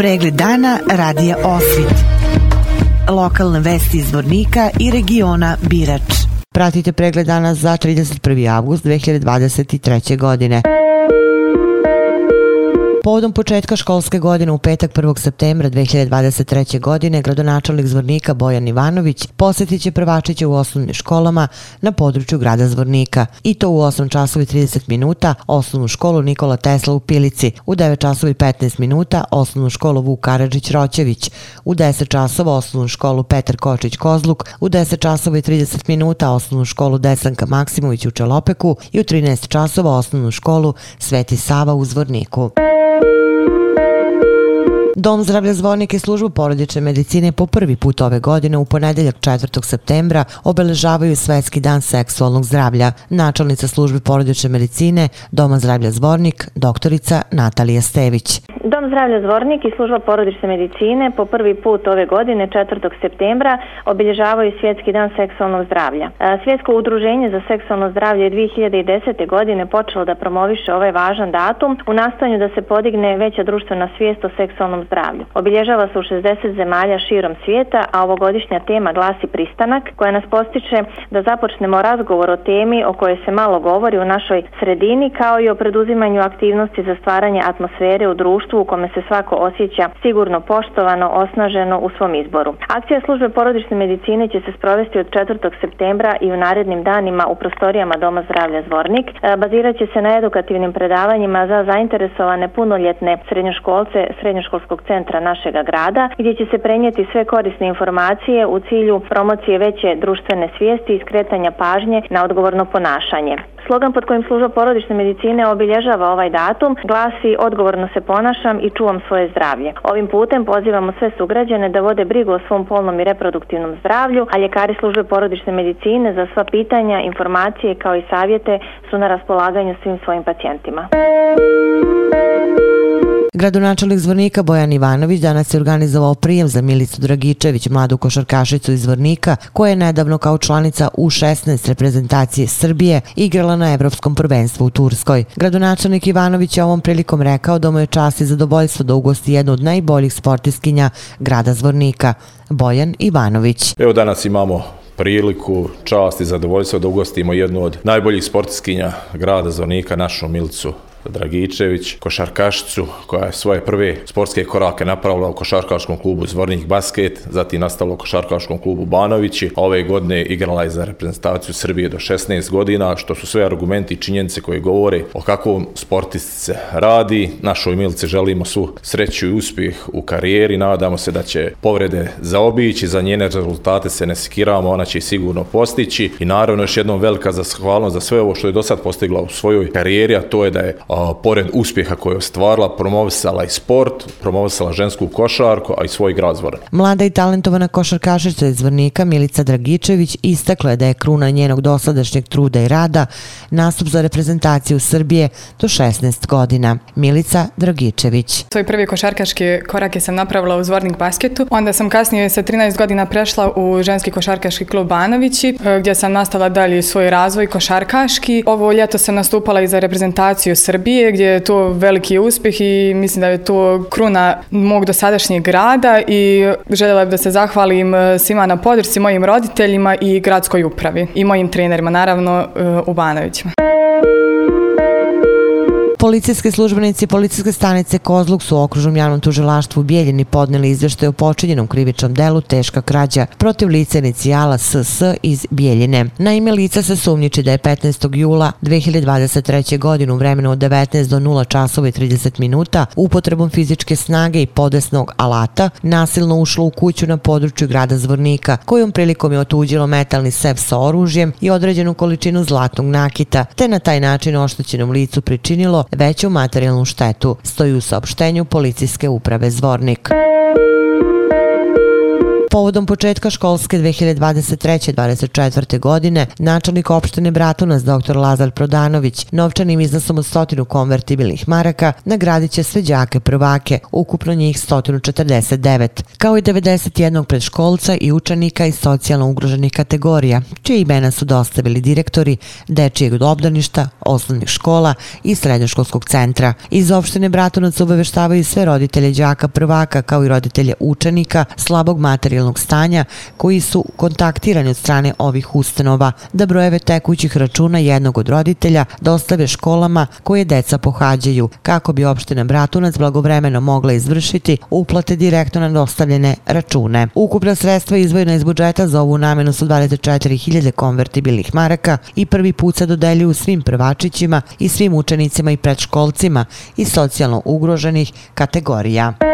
Pregled dana radija Osvit. Lokalne vesti iz Vornika i regiona Birač. Pratite pregled dana za 31. avgust 2023. godine. Povodom početka školske godine u petak 1. septembra 2023. godine gradonačelnik Zvornika Bojan Ivanović posjetit će prvačiće u osnovnim školama na području grada Zvornika. I to u 8 časovi 30 minuta osnovnu školu Nikola Tesla u Pilici, u 9 časovi 15 minuta osnovnu školu Vuk Karadžić Roćević, u 10 časova osnovnu školu Petar Kočić Kozluk, u 10 časova i 30 minuta osnovnu školu Desanka Maksimović u Čelopeku i u 13 časova osnovnu školu Sveti Sava u Zvorniku. Dom zdravlja Zvornik i službu porodične medicine po prvi put ove godine u ponedeljak 4. septembra obeležavaju Svetski dan seksualnog zdravlja. Načelnica službe porodične medicine Doma zdravlja Zvornik, doktorica Natalija Stević. Dom zdravlja Zvornik i služba porodične medicine po prvi put ove godine 4. septembra obilježavaju Svjetski dan seksualnog zdravlja. E, Svjetsko udruženje za seksualno zdravlje je 2010. godine počelo da promoviše ovaj važan datum u nastojanju da se podigne veća društvena svijest o seksualnom zdravlju. Obilježava se u 60 zemalja širom svijeta, a ovogodišnja tema glasi pristanak koja nas postiče da započnemo razgovor o temi o kojoj se malo govori u našoj sredini kao i o preduzimanju aktivnosti za stvaranje atmosfere u društvu u kome se svako osjeća sigurno poštovano, osnaženo u svom izboru. Akcija službe porodične medicine će se sprovesti od 4. septembra i u narednim danima u prostorijama Doma zdravlja Zvornik. E, bazirat će se na edukativnim predavanjima za zainteresovane punoljetne srednjoškolce Srednjoškolskog centra našeg grada, gdje će se prenijeti sve korisne informacije u cilju promocije veće društvene svijesti i skretanja pažnje na odgovorno ponašanje. Slogan pod kojim služba porodične medicine obilježava ovaj datum glasi odgovorno se ponašam i čuvam svoje zdravlje. Ovim putem pozivamo sve sugrađane da vode brigu o svom polnom i reproduktivnom zdravlju, a ljekari službe porodične medicine za sva pitanja, informacije kao i savjete su na raspolaganju svim svojim pacijentima. Gradonačelnik Zvornika Bojan Ivanović danas je organizovao prijem za Milicu Dragičević, mladu košarkašicu iz Zvornika, koja je nedavno kao članica U16 reprezentacije Srbije igrala na Evropskom prvenstvu u Turskoj. Gradonačelnik Ivanović je ovom prilikom rekao da mu je čast i zadovoljstvo da ugosti jednu od najboljih sportiskinja grada Zvornika, Bojan Ivanović. Evo danas imamo priliku, čast i zadovoljstvo da ugostimo jednu od najboljih sportiskinja grada Zvornika, našu Milicu Dragičević, košarkašicu koja je svoje prve sportske korake napravila u košarkaškom klubu Zvornik Basket, zatim nastavila u košarkaškom klubu Banovići, a ove godine igrala je za reprezentaciju Srbije do 16 godina, što su sve argumenti i činjenice koje govore o kakvom sportistice radi. Našoj Milici želimo svu sreću i uspjeh u karijeri, nadamo se da će povrede zaobići, za njene rezultate se ne sikiramo, ona će sigurno postići i naravno još jednom velika zahvalnost za sve ovo što je do sad postigla u svojoj karijeri, a to je da je a, pored uspjeha koje je ostvarila, promovisala i sport, promovisala žensku košarku, a i svoj grad Zvoran. Mlada i talentovana košarkašica iz Zvornika Milica Dragičević istakla je da je kruna njenog dosadašnjeg truda i rada nastup za reprezentaciju Srbije do 16 godina. Milica Dragičević. Svoj prvi košarkaški korake sam napravila u Zvornik basketu. Onda sam kasnije sa 13 godina prešla u ženski košarkaški klub Banovići, e, gdje sam nastavila dalje svoj razvoj košarkaški. Ovo ljeto sam nastupala i za reprezentaciju Srbije Srbije gdje je to veliki uspjeh i mislim da je to kruna mog dosadašnjeg grada i željela bih da se zahvalim e, svima na podršci mojim roditeljima i gradskoj upravi i mojim trenerima, naravno e, u Banovićima. Policijske službenici policijske stanice Kozluk su u okružnom javnom tužilaštvu u Bijeljini podneli izveštaj o počinjenom krivičnom delu teška krađa protiv lica inicijala SS iz Bijeljine. Na ime lica se sumnjiči da je 15. jula 2023. godinu u vremenu od 19 do 0 časova i 30 minuta upotrebom fizičke snage i podesnog alata nasilno ušlo u kuću na području grada Zvornika, kojom prilikom je otuđilo metalni sef sa oružjem i određenu količinu zlatnog nakita, te na taj način oštećenom licu pričinilo veću materijalnu štetu, stoji u saopštenju policijske uprave Zvornik. Povodom početka školske 2023-2024. godine, načelnik opštine Bratunac dr. Lazar Prodanović novčanim iznosom od stotinu konvertibilnih maraka nagradit će sve đake prvake, ukupno njih 149, kao i 91 predškolca i učenika iz socijalno ugroženih kategorija, čije imena su dostavili direktori dečijeg obdaništa, osnovnih škola i srednjoškolskog centra. Iz opštine Bratunac obaveštavaju sve roditelje đaka prvaka kao i roditelje učenika slabog materijalnog stanja koji su kontaktirani od strane ovih ustanova da brojeve tekućih računa jednog od roditelja dostave školama koje deca pohađaju kako bi opština Bratunac blagovremeno mogla izvršiti uplate direktno na dostavljene račune. Ukupna sredstva izvojena iz budžeta za ovu namenu su 24.000 konvertibilnih maraka i prvi put se dodeljuju svim prvačićima i svim učenicima i predškolcima i socijalno ugroženih kategorija.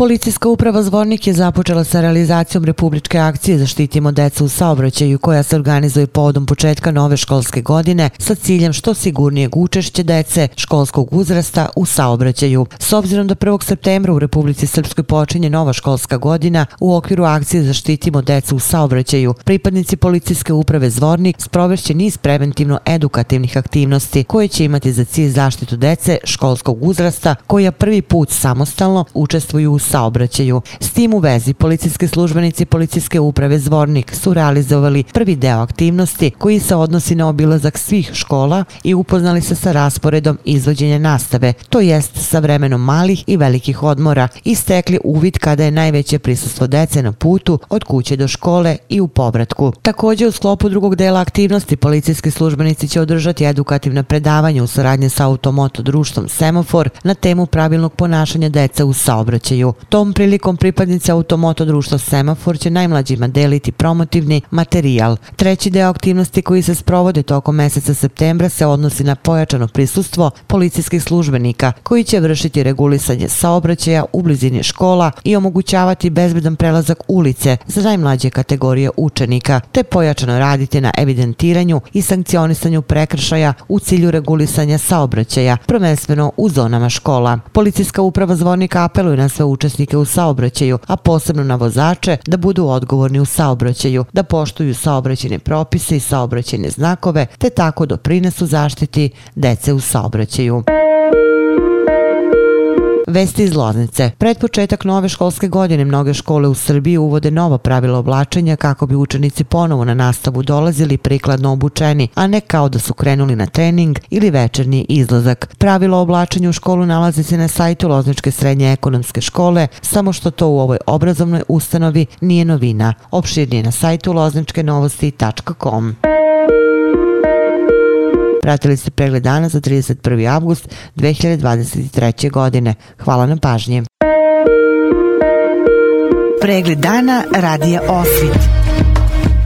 Policijska uprava Zvornik je započela sa realizacijom republičke akcije Zaštitimo decu u saobraćaju koja se organizuje povodom početka nove školske godine sa ciljem što sigurnijeg učešće dece školskog uzrasta u saobraćaju. S obzirom da 1. septembra u Republici Srpskoj počinje nova školska godina, u okviru akcije Zaštitimo decu u saobraćaju, pripadnici Policijske uprave Zvornik sprovešće niz preventivno-edukativnih aktivnosti koje će imati za cilj zaštitu dece školskog uzrasta koja prvi put samostalno učestvuju u saobraćaju. S tim u vezi, policijske službenici policijske uprave Zvornik su realizovali prvi deo aktivnosti koji se odnosi na obilazak svih škola i upoznali se sa rasporedom izvođenja nastave, to jest sa vremenom malih i velikih odmora i stekli uvid kada je najveće prisustvo dece na putu od kuće do škole i u povratku. Također u sklopu drugog dela aktivnosti policijski službenici će održati edukativna predavanja u saradnje sa automoto društvom Semafor na temu pravilnog ponašanja deca u saobraćaju. Tom prilikom pripadnice automoto društva Semafor će najmlađima deliti promotivni materijal. Treći deo aktivnosti koji se sprovode tokom meseca septembra se odnosi na pojačano prisustvo policijskih službenika koji će vršiti regulisanje saobraćaja u blizini škola i omogućavati bezbedan prelazak ulice za najmlađe kategorije učenika, te pojačano raditi na evidentiranju i sankcionisanju prekršaja u cilju regulisanja saobraćaja, prvenstveno u zonama škola. Policijska uprava zvornika apeluje na sve učesnike u saobraćaju, a posebno na vozače da budu odgovorni u saobraćaju, da poštuju saobraćene propise i saobraćene znakove, te tako doprinesu zaštiti dece u saobraćaju. Vesti iz Loznice. Pred početak nove školske godine mnoge škole u Srbiji uvode nova pravila oblačenja kako bi učenici ponovo na nastavu dolazili prikladno obučeni, a ne kao da su krenuli na trening ili večernji izlazak. Pravilo oblačenja u školu nalazi se na sajtu Lozničke srednje ekonomske škole, samo što to u ovoj obrazovnoj ustanovi nije novina. Opširnije na sajtu lozničkenovosti.com. Pratili ste pregled dana za 31. avgust 2023. godine. Hvala na pažnje. Pregled dana radija Osvit.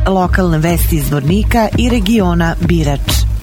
Lokalne vesti iz Vornika i regiona Birač.